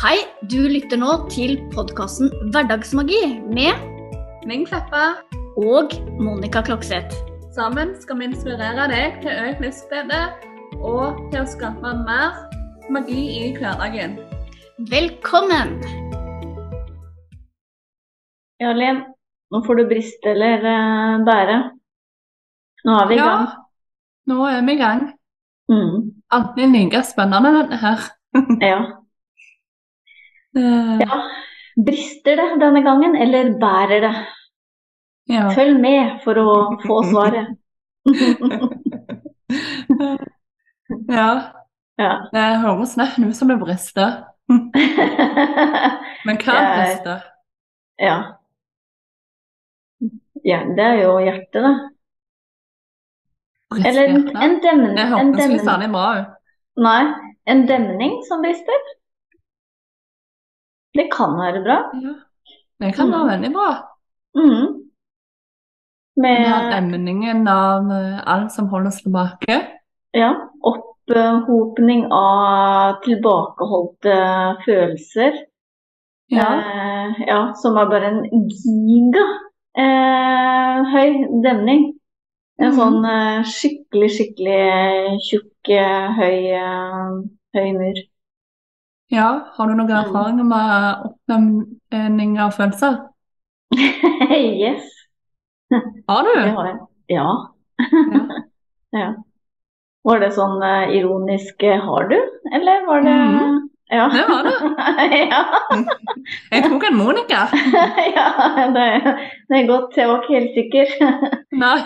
Hei, du lytter nå til podkasten Hverdagsmagi med Ming Kleppa. og Monica Klokseth. Sammen skal vi inspirere deg til økt livsglede og til å skape mer magi i hverdagen. Velkommen! Ja, Linn. nå får du briste eller eh, bære. Nå er vi i gang. nå er vi i gang. Mm, Alltid like spennende, denne her. ja. Eh, ja. Brister det denne gangen, eller bærer det? ja. Følg med for å få svaret. ja. ja. Det høres nesten ut som det brister. Men hva er brister? ja. Ja, det er jo hjertet, da. Eller en, en demning. Det En hørtes ikke særlig bra ut. Nei, en demning som brister. Det kan være bra. Ja. Det kan være Mm. veldig bra. Mm. Med demningen av eh, alt som holder oss tilbake. ja, opphopning av tilbakeholdte følelser. Ja. Eh, ja, som er bare en giga eh, høy demning. En Mhm. sånn eh, skikkelig, skikkelig tjukk, eh, høy, eh, høy mur. Ja, har du noen Mm. erfaringer med oppnevning av følelser? yes, Har det du? har jeg. Ja. Ja. ja. Var det sånn eh, ironisk eh, 'har du', eller var det mm. Ja. Det var det. ja. Jeg tok en Monica. ja det, det er godt. Jeg var ikke helt sikker. Nei.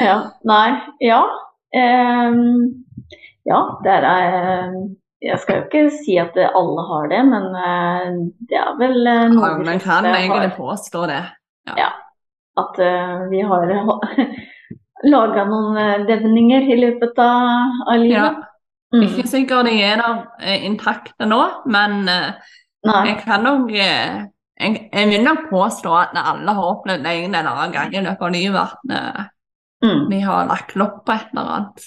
ja. Nei. Ja. Ehm, ja, er eh, Jeg skal jo ikke si at alle har det, men eh, det er vel eh, noe Ja, Man kan egentlig påstå det. Ja, At eh, vi har laga noen devninger i løpet av, av Ja. livet. Mm. Ikke sikkert de er der intakte nå, men Nei. jeg kan nok jeg, jeg vil nok påstå at alle har opplevd en eller annen gang i løpet av livet at Mm. vi har lagt lopp på et eller annet.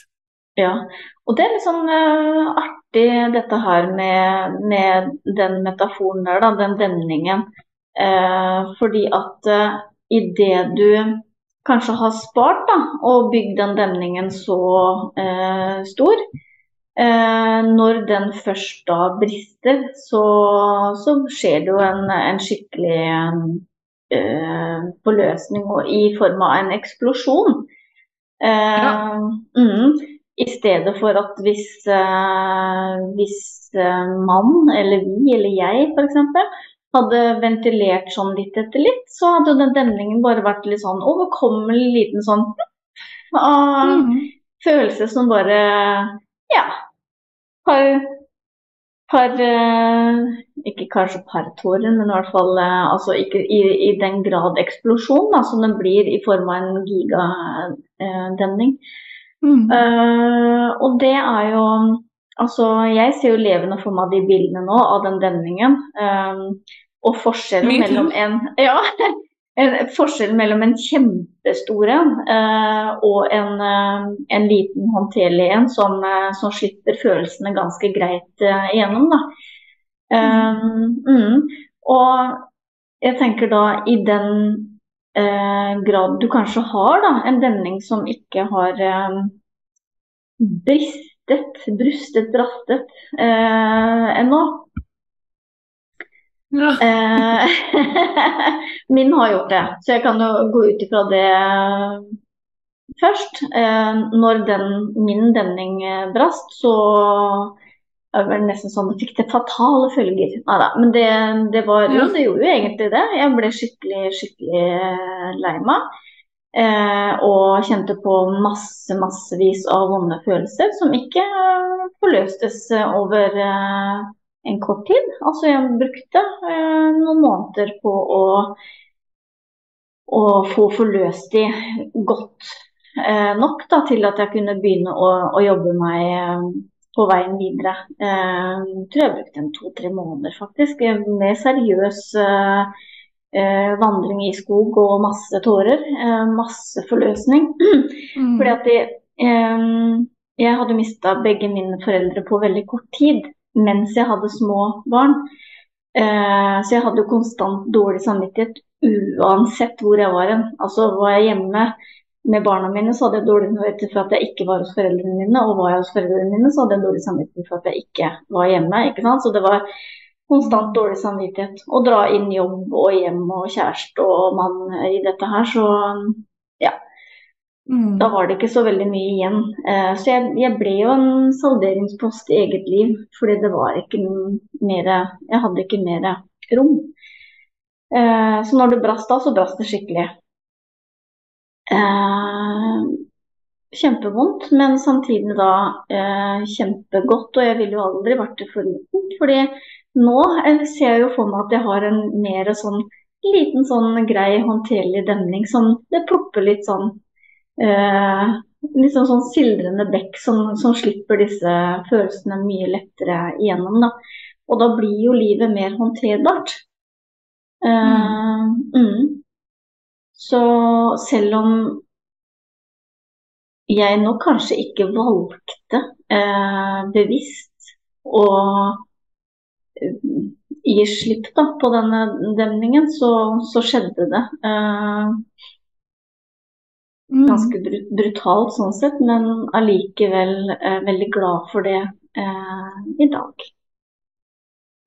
Ja, og det er litt sånn uh, artig dette her med, med den metaforen der, da, den demningen. Uh, fordi at uh, idet du kanskje har spart da, og bygd den demningen så uh, stor, eh, når den først da brister, så, så skjer det jo en, en skikkelig eh, forløsning i form av en eksplosjon. Ja. mm, I stedet for at hvis, eh, hvis eh, mann, eller vi, eller jeg f.eks. hadde ventilert sånn litt etter litt, så hadde den demningen bare vært litt sånn overkommelig liten sånn av Mm. følelse som bare ja, har, par eh, Ikke kanskje par tårer, men i hvert fall eh, altså ikke i, i den grad eksplosjon da, som den blir i form av en gigademning. Mm. Eh, og det er jo Altså, jeg ser jo levende for meg de bildene nå av den demningen. Uh, og forskjellen Me mellom en Ja, en, forskjellen mellom en kjempestor en eh, og en, eh, en liten håndterlig en som, som slipper følelsene ganske greit eh, igjennom, da. Eh, mm. Og jeg tenker da i den grad du kanskje har da, en demning som ikke har eh, bristet, brustet, brastet eh, ennå. Ja. Eh, min har gjort det, så jeg kan jo gå ut ifra det først. Eh, når den, min demning eh, brast, så det var nesten sånn at det fikk det fatale følger. Neida, men det, det var jo, det gjorde jo egentlig det. Jeg ble skikkelig, skikkelig eh, lei meg. Eh, og kjente på masse, massevis av vonde følelser som ikke eh, forløstes over eh, en kort tid. Altså jeg brukte eh, noen måneder på å, å få forløst de godt eh, nok da, til at jeg kunne begynne å, å jobbe meg på veien videre. Eh, jeg tror jeg brukte en to-tre måneder faktisk, eh, med seriøs eh, eh, vandring i skog og masse tårer. Eh, masse forløsning. Mm. Fordi at jeg, eh, jeg hadde mista begge mine foreldre på veldig kort tid. mens jeg hadde små barn. Eh, så jeg hadde konstant dårlig samvittighet uansett hvor jeg var hen. Altså var jeg hjemme med barna mine, så hadde jeg dårlig samvittighet for at jeg ikke var hos foreldrene mine. Og var jeg hos foreldrene mine, så hadde jeg dårlig samvittighet for at jeg ikke var hjemme. ikke? Så det var konstant dårlig samvittighet. Å dra inn jobb og hjem og kjæreste og mann i dette her, så ja. Mm. Da var det ikke så veldig mye igjen. Eh, så jeg, jeg ble jo en salderingspost i eget liv, fordi det var ikke mer Jeg hadde ikke mer rom. Eh, så når det brast da, så brast det skikkelig. Eh, kjempevondt, men samtidig da eh, kjempegodt. Og jeg ville jo aldri vært det foruten. fordi nå eh, ser jeg jo for meg at jeg har en mer sånn liten sånn grei, håndterlig demning som det plopper litt sånn eh, Litt sånn sildrende bekk som, som, slipper disse følelsene mye lettere igjennom. Da. Og da blir jo livet mer håndterbart. Eh, mm. Så selv om jeg nå kanskje ikke valgte eh, bevisst å gi slipp da, på denne demningen, så, så skjedde det. Eh, Mm. ganske brut brutalt sånn sett, men allikevel eh, veldig glad for det eh, i dag.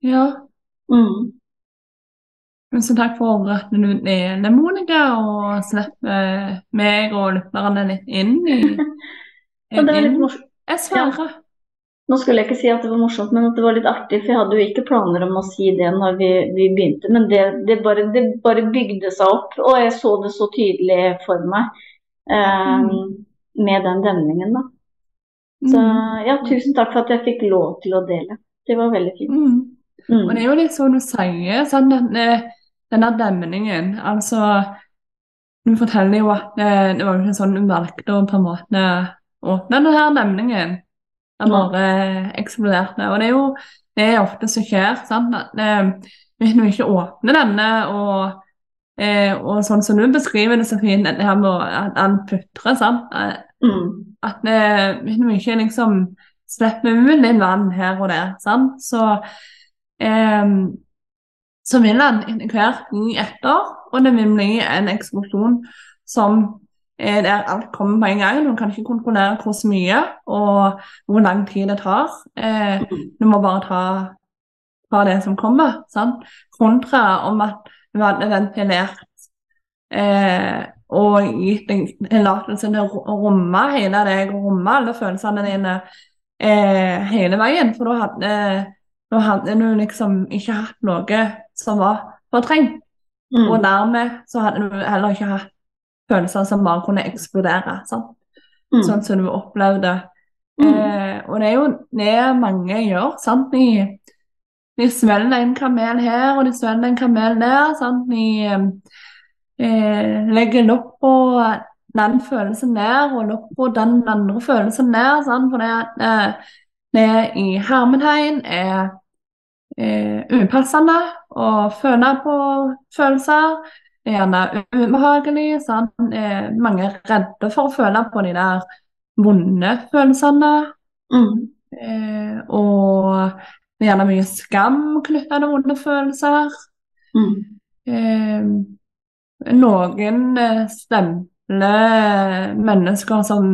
Ja. Mm. Tusen takk for at du deler, Monica, og slipper meg og lytterne litt inn i Og. Jeg svarer. Nå skulle jeg ikke si at det var morsomt, men at det var litt artig, for jeg hadde jo ikke planer om å si det når vi, vi begynte, men det, det, bare, det, bare, bygde seg opp, og jeg så det så tydelig for meg eh, Mm. med den demningen, da. Så Mm. ja, tusen takk for at jeg fikk lov til å dele. Det var veldig fint. Mm. Og Mm. det er jo litt sånn du sier, sånn denne, denne demningen. Altså, du forteller jo at det, det var jo ikke sånn du valgte å på en måte åpne denne demningen. Den bare eksploderte. Og det er jo det er ofte som skjer. sant? At eh, hvis du ikke åpner denne, og, eh, og sånn som du beskriver det så fint, det her med at den putrer, sant? Eh, Mm. at eh, hvis vi ikke liksom slipper ut litt vann her og der, sant? så eh, så vil han etter hvert etter, og det vil bli en eksplosjon som er der alt kommer på en gang. Du kan ikke kontrollere hvor mye og hvor lang tid det tar. Eh, du må bare ta, ta det som kommer, sant? kontra om at du hadde ventilert eh, og gitt deg tillatelse til å romme hele deg og romme alle følelsene dine eh, hele veien. For da hadde, da hadde du liksom ikke hatt noe som var fortrengt. Mm. Og dermed så hadde du heller ikke hatt følelser som bare kunne eksplodere. Sant? Mm. Sånn som du opplevde. Mm. Eh, og det er jo det mange gjør. sant? De, de svelger en kamel her, og de svelger en kamel der. sant? De eh, legger lopp på den følelsen der, og lopp på den andre følelsen der. sant? For det, eh, det i hermetegn er eh, upassende å føle på følelser. Det er gjerne ubehagelig. Eh, mange er redde for å føle på de der vonde følelsene. Mm. Eh, og det er gjerne mye skam knyttet til vonde følelser. Mm. Eh, noen eh, stempler mennesker som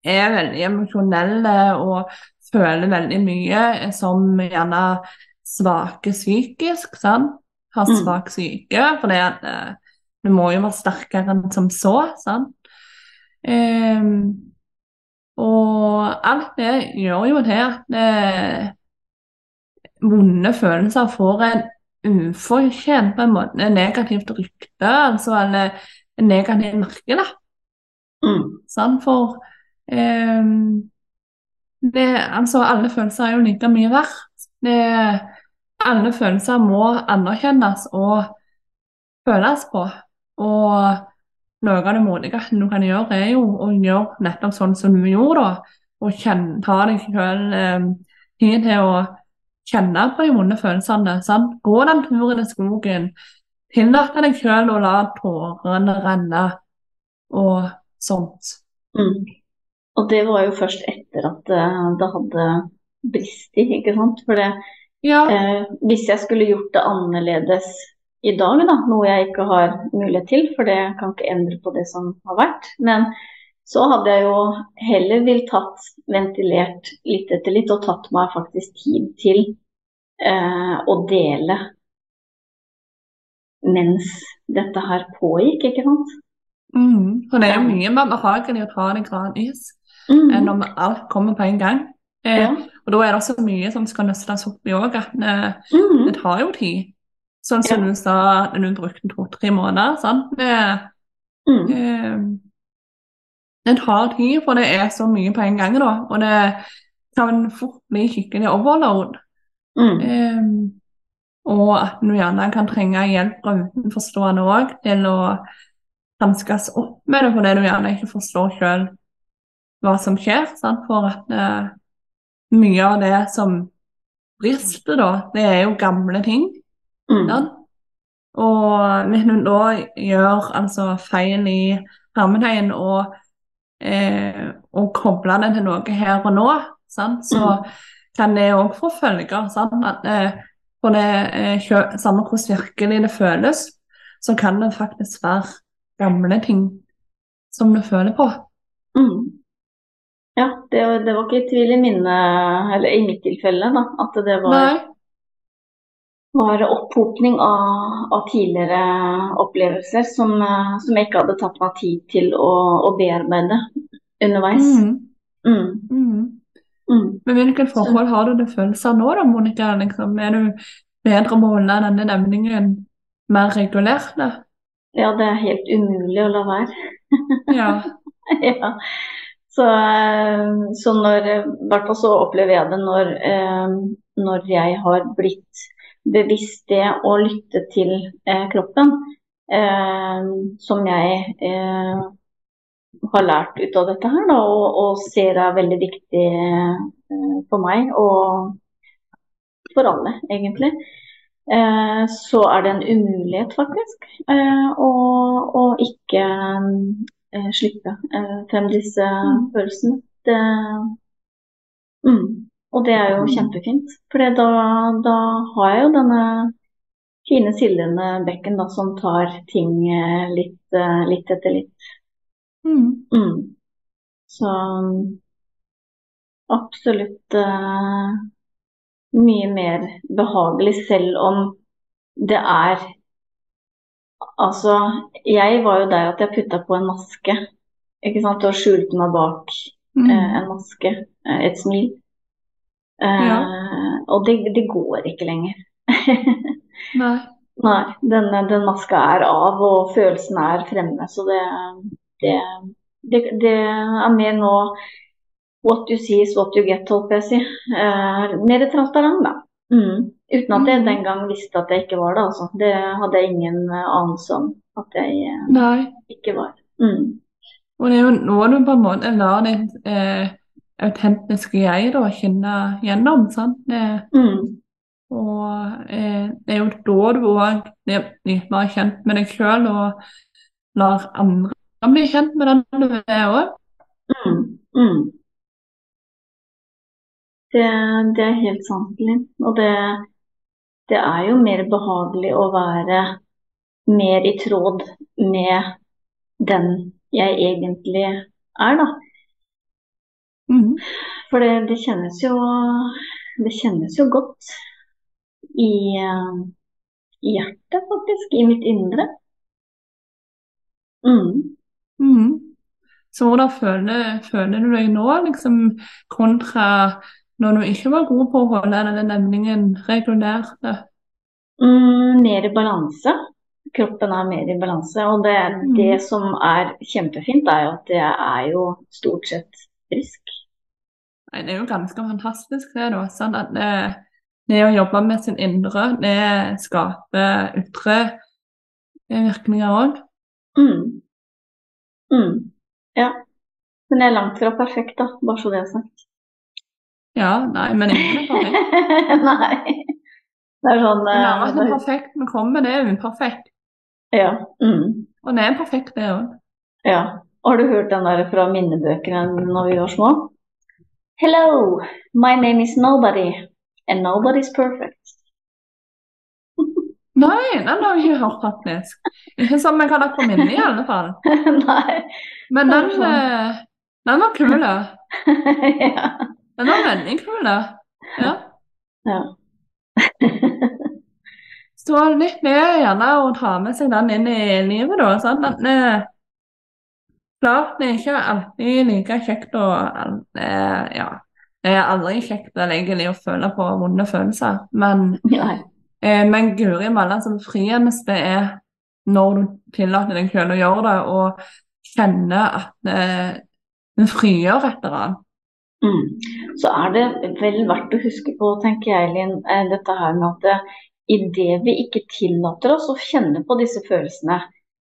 er veldig emosjonelle og føler veldig mye, som gjerne svake psykisk, sant? Har Mm. svak psyke. for det at eh, du må jo være sterkere enn som så, sant? Um, og alt det gjør jo til at eh, vonde følelser får en ufortjent på en måte en negativt rykte, altså eller en negativ merke. Mm. For ehm, det, altså, alle følelser er jo like mye verdt. Det, alle følelser må anerkjennes og føles på. Og noe av det modigste du kan gjøre, er jo å gjøre nettopp sånn som du gjorde, da. Og ta deg selv eh, tid til å kjenne på de vonde følelsene. Sant? Gå den turen i skogen. Tillate deg selv å la tårene renne og sånt. Mm. Og det var jo først etter at eh, det hadde brist i, ikke sant. For det, Ja. eh, hvis jeg skulle gjort det annerledes i dag, da, noe jeg ikke har mulighet til, for det kan ikke endre på det som har vært, men så hadde jeg jo heller vil tatt, ventilert litt etter litt, og tatt meg faktisk tid til eh, å dele mens dette her pågikk, ikke sant. Mm. For det er jo mye mer behagelig å ta det gradvis Mm. enn om alt kommer på en gang. Eh, Ja. og da er det så mye som skal nøstes opp i òg, at eh, Mm. det tar jo tid. Sånn som Ja. du sa, at du brukte to-tre måneder. sant? Det, Mm. eh, det tar tid, for det er så mye på en gang, da. Og det kan fort bli skikkelig overload. Eh, og at du gjerne kan trenge hjelp fra utenforstående òg til å hanskes opp med det, fordi du gjerne ikke forstår sjøl hva som skjer. Sant? For at uh, mye av det som brister, da, det er jo gamle ting. Mm. Og hvis du da gjør altså feil i hermetegn og, eh, og kobler det til noe her og nå, sant? så kan det òg få følger. Sant? At, eh, for det eh, samme hvordan virkelig det føles, så kan det faktisk være gamle ting som du føler på. Mm. Ja, det, det var ikke tvil i mine, eller i mitt tilfelle, da, at det var, Nei. var opphopning av, av tidligere opplevelser som, som jeg ikke hadde tatt meg tid til å, å bearbeide underveis. Mm. Mm. Mm. Mm. Men hvilket forhold har du til følelser nå da, Monica? Liksom, er du bedre på å holde denne demningen mer regulert? da? Ja, det er helt umulig å la være. Ja. ja. Så, eh, så når I hvert fall så opplever jeg det når, eh, når jeg har blitt bevisst det å lytte til eh, kroppen, eh, som jeg eh, har lært ut av dette her, da, og, og ser er veldig viktig eh, for meg og for alle, egentlig. Eh, så er det en umulighet, faktisk, eh, å, å ikke eh, slippe eh, frem disse Mm. følelsene. Det, mm. Og det er jo Mm. kjempefint, for da, da har jeg jo denne fine, sildrende bekken da, som tar ting eh, litt, eh, litt etter litt. Mm. Mm. Så absolutt uh, mye mer behagelig, selv om det er Altså, jeg var jo der at jeg putta på en maske, ikke sant, og skjulte meg bak Mm. eh, en maske, eh, et smil. Eh, Ja. Og det, det går ikke lenger. Nei. Nei, den, den maska er av, og følelsen er fremme. Så det, det, det, det er mer nå what you see is what you get, holdt jeg å si. Eh, mer transparent, da. Mm. Uten at jeg Mm. den gang visste at jeg ikke var det, altså. Det hadde jeg ingen eh, anelse om at jeg eh, Nei. ikke var. Mm. Og det er jo nå du på en måte lar ditt eh, autentiske jeg da kjenne gjennom. sant? Det, Mm. og eh, det er jo da du òg blir mer kjent med deg sjøl og lar andre bli kjent med den du er òg. Mm. Det, det er helt sant, Linn. Og det, det er jo mer behagelig å være mer i tråd med den jeg egentlig er, da. Mm. For det, det kjennes jo Det kjennes jo godt i, i hjertet, faktisk. I mitt indre. Mm. Mm. Så hvordan føler, føler du deg nå, liksom, kontra når du ikke var god på å holde denne nemningen regulert? Mm, mer i balanse. Kroppen er mer i balanse. Og det, Mm. det som er kjempefint, er jo at jeg er jo stort sett frisk. Nei, det er jo ganske fantastisk det, da. Sånn at det, det å jobbe med sin indre, det skaper ytre virkninger òg. Mm. Mm. Ja. Men jeg er langt fra perfekt, da. Bare så det er sagt. Ja, nei, men ingen er perfekt. Nei. Det er sånn Det er perfekt, perfekt vi kommer, det er uperfekt. Ja. Mm. Og det er perfekt, det òg. ja. Har du hørt den der fra minnebøkene når vi var små? Hello, my name is nobody, and nobody's perfect. Nei, den har jeg ikke hørt, faktisk. Ikke som jeg hadde på minnet, i alle fall. Nei. Men den, Hvorfor? eh, den var kul. da. Ja. Den var veldig kult da. Ja. ja. Så litt det er gjerne å ta med seg den inn i livet, da. Sånn At eh, klart, det er ikke alltid like kjekt å eh, Ja. Det er aldri kjekt egentlig å føle på vonde følelser, men. Eh, men guri malla som frieneste er når du tillater deg selv å gjøre det, og kjenner at eh, det frigjør et eller annet. Mm. Så er det vel verdt å huske på, tenker jeg, Linn, eh, dette her med at eh, idet vi ikke tillater oss å kjenne på disse følelsene,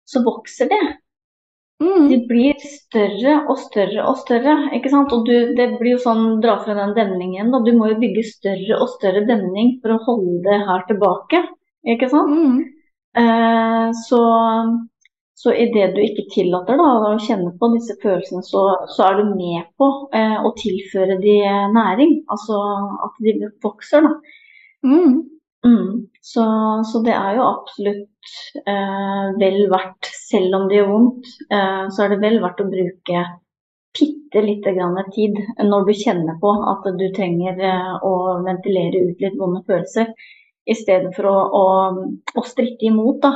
så vokser det. Mm. De blir større og større og større. ikke sant? Og du, det blir jo sånn, dra fra den demningen, da. Du må jo bygge større og større demning for å holde det her tilbake. ikke sant? Mm. Eh, så så idet du ikke tillater da, å kjenne på disse følelsene, så, så er du med på eh, å tilføre de næring. Altså at de vokser, da. Mm. Mm. Så, så det er jo absolutt eh, vel verdt, selv om det gjør vondt, eh, så er det vel verdt å bruke bitte lite grann tid når du kjenner på at du trenger eh, å ventilere ut litt vonde følelser, i stedet for å, å, å stritte imot. da.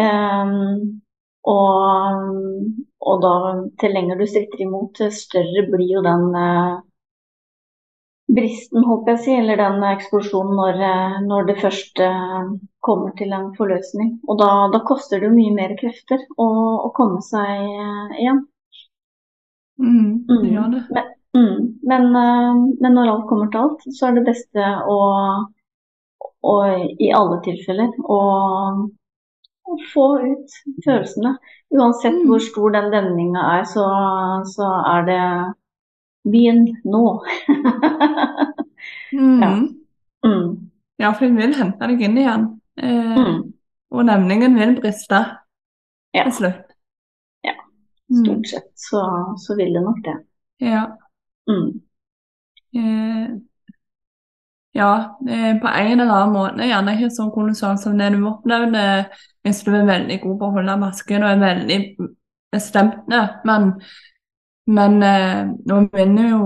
Eh, og, og da, til lenger du stritter imot, større blir jo den eh, bristen, håper jeg å si, eller den eksplosjonen når, eh, når det først eh, kommer til en forløsning. Og da, da koster det jo mye mer krefter å, å komme seg eh, igjen. Mm. Det Mm. gjør det. Men, mm, men, men når alt kommer til alt, så er det beste å, å i alle tilfeller å, å få ut følelsene. Uansett Mm. hvor stor den demninga er, så, så er det Begynn nå. Mm. Ja. mm, Ja, for den vil hente deg inn igjen. Eh, mm. Og nemningen vil briste Ja. til slutt. Ja. Mm. Stort sett så, så vil det nok det. Ja. Mm. Eh, ja, eh, på en eller annen måte gjerne ikke så kolossalt som det du opplevde hvis du er veldig god på å holde masken og er veldig bestemt, men, men eh, nå vinner jo,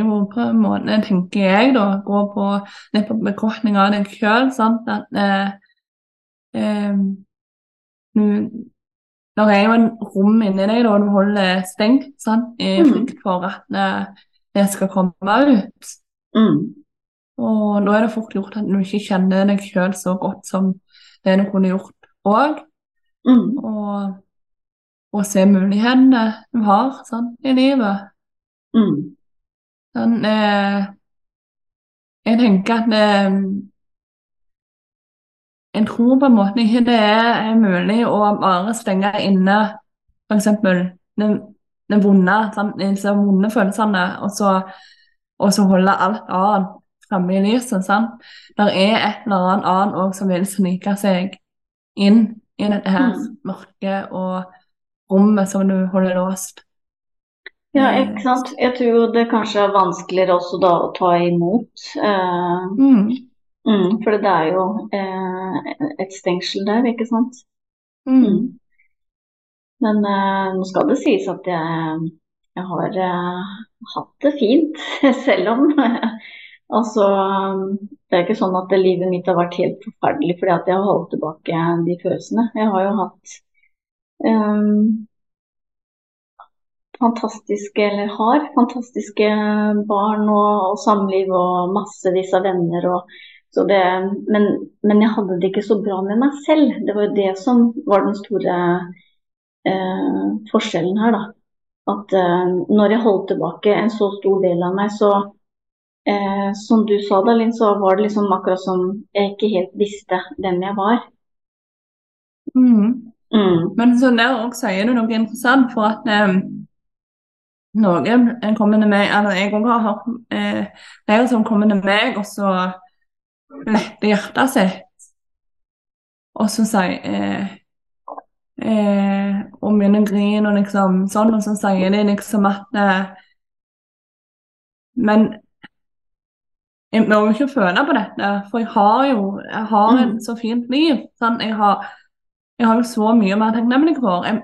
jo på en måte, tenker jeg, da, gå på litt på bekostning av deg sjøl. At eh, eh, du Det er jo en rom inni deg da du holder stengt, sant, i Mhm. frykt for at eh, det skal komme ut. Mm. Og da er det fort gjort at du ikke kjenner deg sjøl så godt som det du kunne gjort òg. Mm. Og, og se mulighetene du har sånn, i livet. Mm. Sånn, eh, jeg tenker at eh, jeg tror på en måte ikke det er mulig å bare stenge inne f.eks. den, den vonde, sånn, disse vonde følelsene, og så, og så holde alt annet fremme i lyset. sant? Det er et eller annet annet som vil snike seg inn i dette her Mm. mørket og rommet som du holder låst. Ja, Eh, ikke sant. Jeg tror det kanskje er vanskeligere også da å ta imot. Eh, Mm, mm, for det er jo eh, et stengsel der, ikke sant. mm, Mm. Men eh, nå skal det sies at jeg, jeg har eh, hatt det fint, selv om Altså, det er ikke sånn at livet mitt har vært helt forferdelig fordi at jeg har holdt tilbake de følelsene. Jeg har jo hatt um, fantastiske, eller har fantastiske barn og, og samliv og massevis av venner. Og, det, men, men jeg hadde det ikke så bra med meg selv. Det var jo det som var den store uh, forskjellen her, da. At uh, når jeg holdt tilbake en så stor del av meg, så eh, som du sa da, Linn, så var det liksom akkurat som jeg ikke helt visste hvem jeg var. mm. Mm. Men så der også sier du noe interessant, for at eh, noen kommer til meg, eller jeg òg har hørt eh, flere som kommer til meg, og så letter hjertet sitt, og så sier eh, eh, og begynner å grine og liksom sånn, og så sier de liksom at eh, men jeg må jo ikke føle på dette, for jeg har jo jeg har Mm. et så fint liv. Sånn. Jeg, har, jeg har jo så mye mer takknemlig for. Jeg,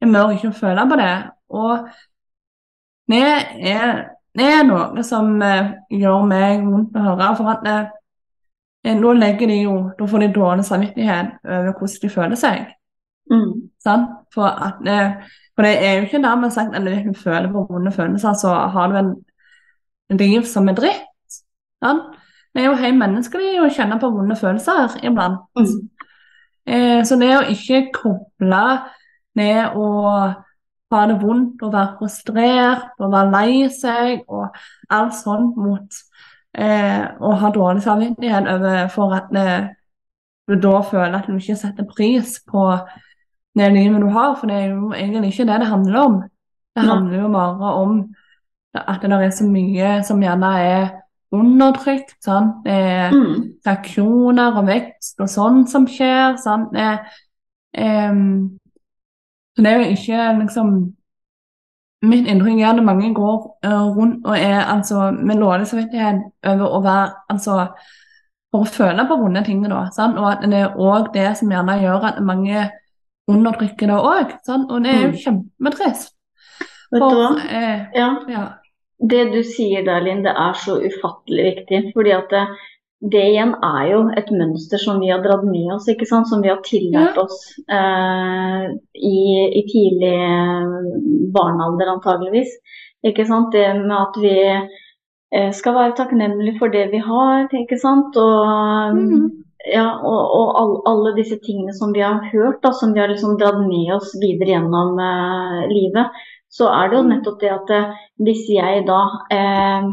jeg må ikke føle på det. Og det er, det er noe som eh, gjør meg vondt å høre. For at eh, eh, nå legger de jo Da får de dårlig samvittighet over hvordan de føler seg. Mm. Sant? For, at, eh, for det er jo ikke dermed sagt at hvis du føler på vonde følelser, så har du en liv som er dritt. Sant? Det er jo helt menneskelig å kjenne på vonde følelser iblant. Mm. Eh, så det å ikke koble ned og ha det vondt og være frustrert og være lei seg og alt sånt mot eh, å ha dårlig samvittighet over for at eh, du da føler at du ikke setter pris på det livet du har, for det er jo egentlig ikke det det handler om. Det handler jo bare om at det er så mye som gjerne er undertrykt. Sant? Det er Mm. reaksjoner og vekst og sånn som skjer. Sant? Eh, eh, så det er jo ikke liksom Mitt inntrykk er at mange går uh, rundt og er altså med dårlig samvittighet over å være altså for å føle på vonde ting. Da, sant? Og at det er òg det som gjerne gjør at mange undertrykker det òg. Og det er jo Mm. kjempetrist. Vet du hva? For, eh, Ja. ja. Det du sier der, Linn, det er så ufattelig viktig. fordi at det, det igjen er jo et mønster som vi har dratt med oss, ikke sant? som vi har tillært oss eh, i, i tidlig eh, barnealder, antageligvis. Ikke sant? Det med at vi eh, skal være takknemlige for det vi har, ikke sant. Og, Mhm. ja, og, og all, alle disse tingene som vi har hørt, da, som vi har liksom dratt med oss videre gjennom eh, livet, så er det jo nettopp det at eh, hvis jeg da eh,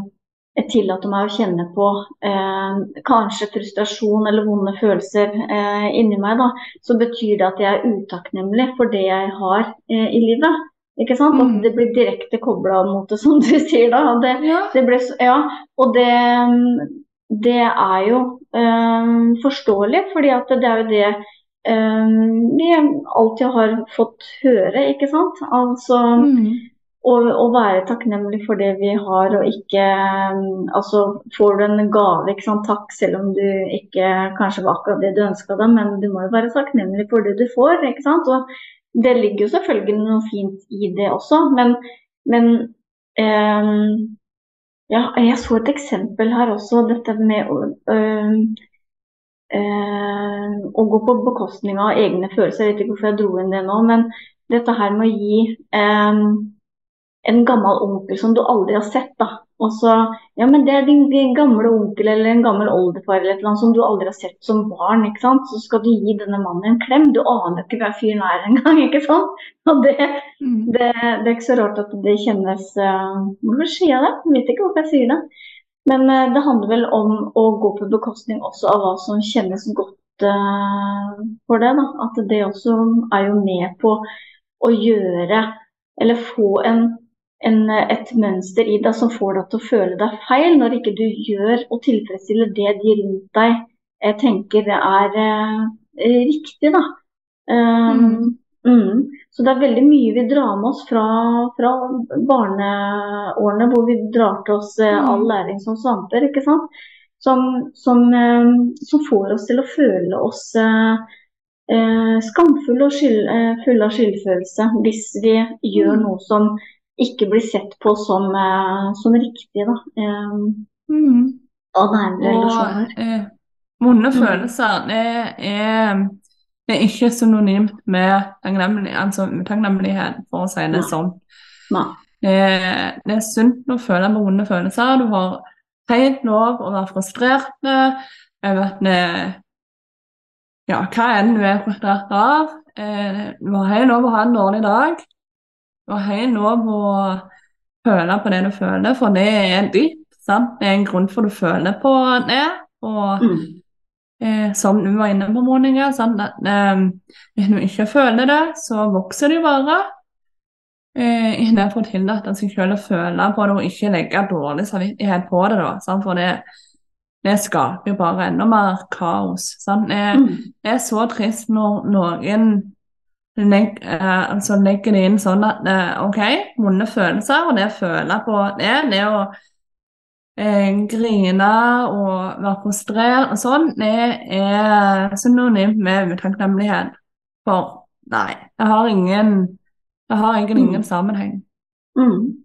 tillater meg å kjenne på eh, kanskje frustrasjon eller vonde følelser eh, inni meg, da, så betyr det at jeg er utakknemlig for det jeg har eh, i livet. Ikke sant? At Mm. det blir direkte kobla mot det, som du sier da. Det, ja. det ble, ja, og det, det er jo eh, forståelig, fordi at det er jo det eh, alt jeg har fått høre, ikke sant. Altså mm. å, å være takknemlig for det vi har, og ikke eh, Altså får du en gave, ikke sant, takk, selv om du ikke kanskje var akkurat det du ønska deg, men du må jo være takknemlig for det du får, ikke sant. Og det ligger jo selvfølgelig noe fint i det også, men, men eh, ja, jeg så et eksempel her også, dette med øh, øh, å gå på bekostning av egne følelser. Jeg vet ikke hvorfor jeg dro inn det nå, men dette her med å gi eh, en gammel onkel som du aldri har sett, da. Og så Ja, men det er din, din gamle onkel eller en gammel oldefar eller et eller annet som du aldri har sett som barn, ikke sant. Så skal du gi denne mannen en klem. Du aner ikke hvem fyren er engang, ikke sant. Og det, Mhm. det, det er ikke så rart at det kjennes uh, Hvorfor sier jeg det? Jeg vet ikke hvorfor jeg sier det. Men eh, det handler vel om å gå på bekostning også av hva som kjennes godt uh, for deg. Da. At det også er jo med på å gjøre Eller få en, en, et mønster i deg som får deg til å føle deg feil, når ikke du gjør og tilfredsstiller det de rundt deg jeg tenker det er eh, riktig. da. Um, Mhm. Mm. Så det er veldig mye vi drar med oss fra, fra barneårene, hvor vi drar til oss eh, all Mm. læring som svamper, ikke sant. Som, som, eh, som får oss til å føle oss eh, eh, skamfulle og skyld, eh, fulle av skyldfølelse hvis vi gjør Mm. noe som ikke blir sett på som, som riktig da, Mhm. av nære relasjoner. vonde Mm. følelser er, det er ikke synonymt med takknemlighet, altså takknemlighet, for å si det sånn. Nei. Eh, det er sunt å føle på vonde følelser. Du har helt lov å være frustrert over at det ja, hva enn du er frustrert av. Eh, du har helt lov å ha en dårlig dag. Du har helt lov å føle på det du føler, for det er ditt. Sant? Det er en grunn for du føler på det. Og Mm. Eh, som du var inne på, Monica, sånn At, eh, hvis du ikke føler det, så vokser det jo bare. Eh, Istedenfor å tillate seg selv å føle på det og ikke legge dårlig samvittighet på det. da, sant? For det, det skaper jo bare enda mer kaos. Sant? Det, Mm. det er så trist når noen legg, eh, altså legger det inn sånn at eh, OK, vonde følelser, og det å føle på det, det å grine og være frustrert og sånn, det er synonymt med utakknemlighet. For nei, det har ingen, det har egentlig ingen sammenheng. Mm.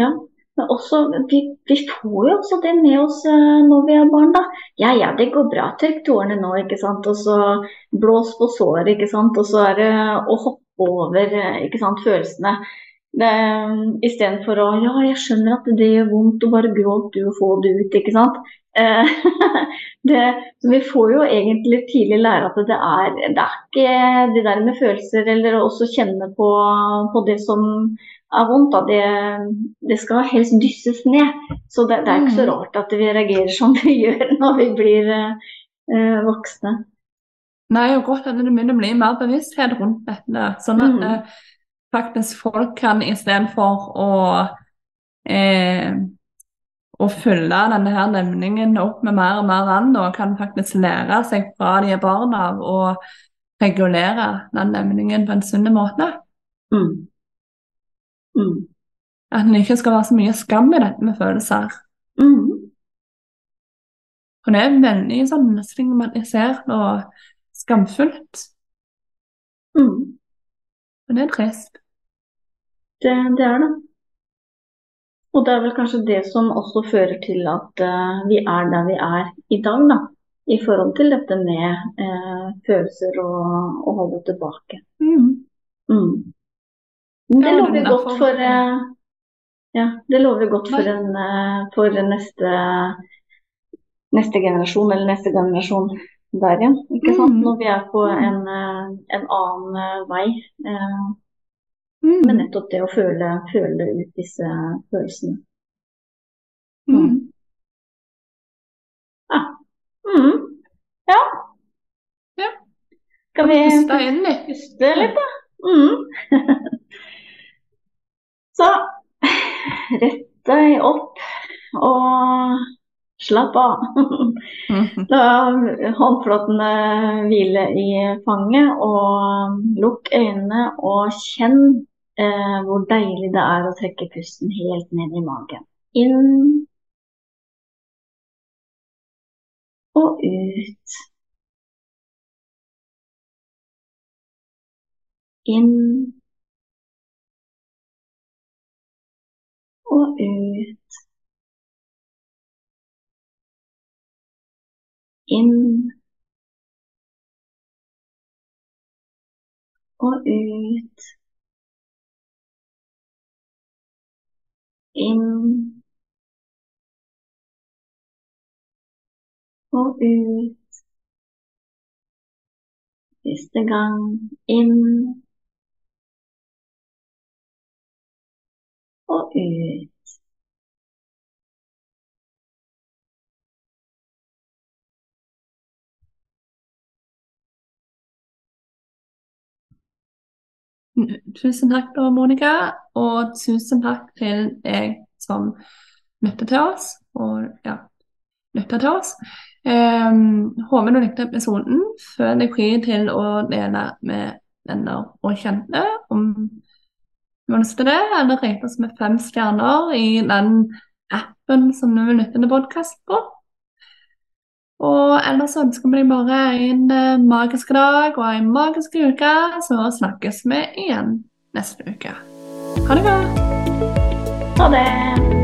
Ja. Men også, vi, vi, får jo også det med oss uh, når vi er barn, da. Ja ja, det går bra, tørk tårene nå, ikke sant. Og så blås på såret, ikke sant. Og så er det å hoppe over ikke sant, følelsene. Istedenfor å Ja, jeg skjønner at det gjør vondt, og bare gråt du og få det ut, ikke sant. Eh, det, vi får jo egentlig tidlig lære at det er, det er ikke det der med følelser eller også kjenne på, på det som er vondt. Da. Det, det skal helst dysses ned. Så det, det, er ikke så mm. rart at vi reagerer som vi gjør når vi blir eh, voksne. Nei, og godt at det begynner å bli mer bevissthet rundt dette. sånn at mm. Faktisk folk kan istedenfor å eh, å fylle denne her nevningen opp med mer og mer vann, og kan faktisk lære seg fra de er barn av å regulere den nevningen på en sunn måte. Mm. Mm. At det ikke skal være så mye skam i dette med følelser. Mm. For det er veldig sånn stigmatisert og skamfullt. Mm. Og det er trist. Det, det, er det. Og det er vel kanskje det som også fører til at uh, vi er der vi er i dag, da. I forhold til dette med uh, følelser og å holde tilbake. Mm. Mm. Det lover godt for uh, ja, det lover godt for, en, for neste, neste generasjon, eller neste generasjon der igjen. ikke sant? Mm. Når vi er på mm. en, eh, en annen eh, vei. Eh, mm. Men nettopp det å føle, føle ut disse følelsene. Mm. mm. Ja. Mm. ja. ja. Skal vi puste litt, da? Mm. Så rett deg opp og Slapp av. La håndflatene hvile i fanget, og lukk øynene og kjenn eh, hvor deilig det er å trekke pusten helt ned i magen. Inn og ut. Inn og ut. Inn og ut. Inn og ut. Siste gang inn og ut. Tusen takk da, Monica, og tusen takk til deg som lytter til oss. Og ja, lytter til oss. Um, håper du likte episoden. Føl deg fri til å dele med venner og kjente om du har lyst til det, eller rate oss med fem stjerner i den appen som du vil lytte til podkast på. Og ellers ønsker vi deg bare en eh, magisk dag og en magisk uke, så snakkes vi igjen neste uke. Ha det bra. Ha det.